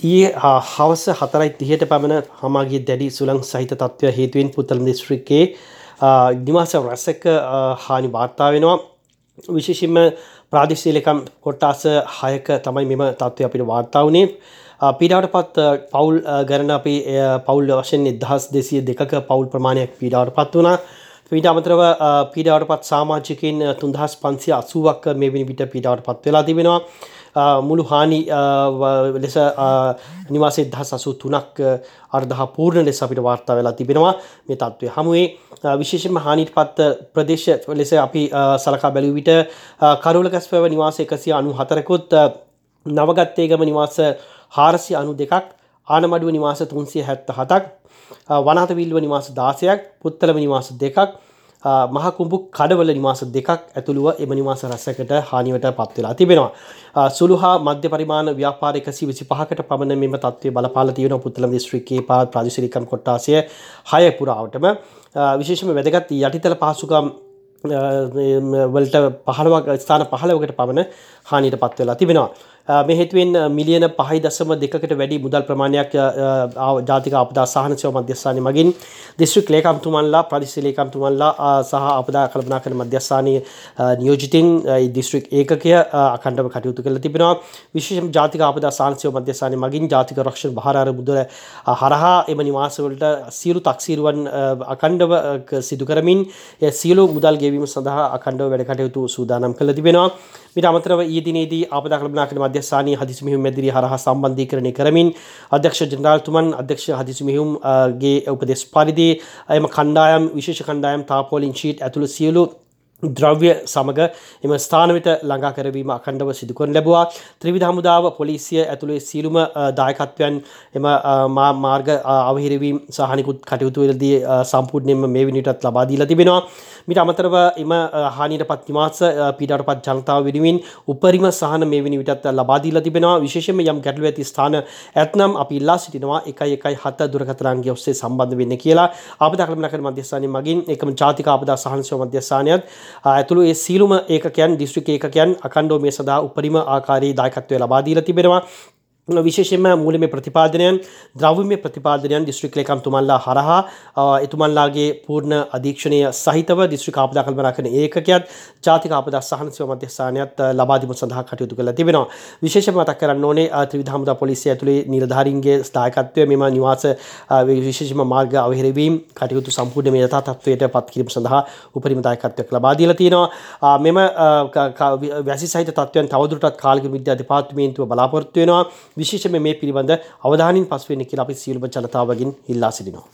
ඊයේ හවස හතරයි තිහට පමණ හමාගේ දැඩි සුළං සහිත තත්ත්වය හේතුවෙන් පුත්තල දිස්ත්‍රික්කේ නිවාස රැසක හානි වාර්තා වෙනවා. විශේෂින්ම ප්‍රාදිශීලකම් කොට්ටාස හයක තමයි මෙම තත්ත්වය අපිට වාර්තා වනේ පීඩාවට පත් පවුල් ගැරන අපි පවුල් වශයෙන් එදහස් දෙසිය දෙක පවුල් ප්‍රමාණයක් පීඩාවට පත් වනා පීට අමතරව පීඩාවට පත් සාමාජිකින් තුන්දහස් පන්සිය අසුවක් මෙවිනි විට පීඩාවට පත් වෙලා තිබෙනවා. මුළු හානි ලෙස නිවාසේ දහ සසු තුනක් අර්දහ පූර්ණ ලෙස අපිට වාර්තා වෙලා තිබෙනවා. මේ තත්ත්වය හමුවේ විශේෂම හානිට පත් ප්‍රදේශ ලෙස අපි සලකා බැලූ විට කරුල කැස්පව නිවාස එකසිය අනු හතරකුත් නවගත්තේගම නිවාස හාරසි අනු දෙකක් ආනමඩුව නිවාස තුන්සිය හැත්ත හතක් වනාතවිල්ව නිවාස දාසයක් පුත්තලම නිවාස දෙකක් මහකුඹු කඩවල නිවාස දෙකක් ඇතුළුව එම නිවාස රැසකට හානිවට පත්වෙලා තිබෙනවා. සුළු හා මධ්‍ය පරිමාණ ව්‍යාපාර එකසි විසි පහකට පමණ මෙම තත්වය බලපාල තියෙන පුත්තලම දිස්ත්‍රික්කේ පා ප්‍රාදිශරිකම් කොට්ටාසය හය පුරාවටම විශේෂම වැදගත් යටිතල පහසුකම් වලට පහළවක් ස්ථාන පහලවකට පමණ හානිට පත්වෙලා තිබෙනවා. මෙහෙතුවෙන් මිලියන පහයි දසම දෙකට වැඩි මුදල් ප්‍රමාණයක් ජාතික අපදා සහන සව මධ්‍යස්ථානය මගින් දිස්ත්‍රික් ලේකම්තුමන්ලා ප්‍රදිශ ලේකම්තුමන්ලා සහ අපදා කළපනා කළ මධ්‍යස්ථානය නියෝජිතින් දිස්ත්‍රික් ඒකය අකණ්ඩව කටයුතු කළ තිබෙනවා. විශේෂම ජාතික අපදා සාන්සයව මධ්‍යස්ථානය මගින් ජාතික රක්ෂණ භාරාර මුදල හරහා එම නිවාසවලට සියලු තක්සීරුවන් අකණ්ඩව සිදු කරමින් සියලු මුදල් ගෙවීම සඳහා අකණ්ඩව වැඩ කටයුතු සූදානම් කළ තිබෙනවා. මිට අමතරව ඊදිනේදී අපදා කළපනා කළ මධ්‍යස්ථානයේ හදිසි මෙහෙයුම් මැදිරි හරහා සම්බන්ධීකරණය කරමින් අධ්‍යක්ෂ ජනරාල්තුමන් අධ්‍යක්ෂ හදිසි මෙහෙයුම්ගේ උපදෙස් පරිදි එම කණ්ඩායම් විශේෂ කණ්ඩායම් තාපෝලින් ෂීට් ඇතුළු සියලු ද්‍රව්‍ය සමඟ එම ස්ථානවිට ළඟා කරවීම අකණ්ඩව සිදුකරන ලැබවා. ත්‍රවිධ හමුදාව පොලිසිය ඇතුළේ සීලුම දායකත්වයන් එම මාර්ග අවහිරවීම් සහනිකුත් කටයුතුවලදී සම්පූර්ණයෙන්ම මේ විනිටත් ලබාදීලා තිබෙනවා. මිට අමතරව එම හානිට පත් නිවාස පිටට පත් ජනතාව වෙනුවෙන් උපරිම සහන මේ වනි විටත් ලබාදීලා තිබෙනවා. විශේෂම යම් ගැටලු ඇති ස්ථාන ඇත්නම් අපි ඉල්ලා සිටිනවා එකයි එකයි හත දුරකතරන්ගේ ඔස්සේ සම්බන්ධ වෙන්න කියලා. අප දක්ලමනකට මධ්‍යස්ථානය මගින් එකම ජාතික අපදා සහන්සව මධ්‍යස්ථානයත් ඇතුළු ඒ සීලුම ඒකයන් දිස්ත්‍රික ඒකයන් අකණ්ඩෝ මේ සඳහා උපරිම ආකාරී දායකත්වය ලබාදීල තිබෙනවා. විශේෂෙන්ම මූලම ප්‍රතිපාදනයන් ද්‍රව්‍යමය ප්‍රතිපාදනයන් දිස්ත්‍රික් ලේකම් තුමන්ලා හරහා එතුමන්ලාගේ පූර්ණ අධීක්ෂණය සහිතව දිස්ත්‍රික් ආපදා කල්පනා කරන ඒකකයත් ජාතික ආපදා සහනසව මධ්‍යස්ථානයත් ලබාදීම සඳහා කටයුතු කළ තිබෙනවා. විශේෂම මතක් කරන්න ඕනේ ත්‍රිවිධ හමුදා පොලිසිය ඇතුලේ නිලධාරීන්ගේ ස්ථායකත්වය මෙම නිවාස විශේෂම මාර්ග අවහිරවීම් කටයුතු සම්පූර්ණ මේ යථා තත්ත්වයට පත් කිරීම සඳහා උපරිම දායකත්වයක් ලබා දීලා තියෙනවා. මෙම වැසි සහිත තත්ත්වයන් තවදුරටත් කාලික විද්‍යා දෙපාර්තමේන්තුව බලාපොරොත්තු වෙනවා. විශේෂම මේ පිළිබඳ අවධානින් පස්වෙන්න කියලා අපි සියලුම ජනතාවගෙන් ඉල්ලා සිටිනවා.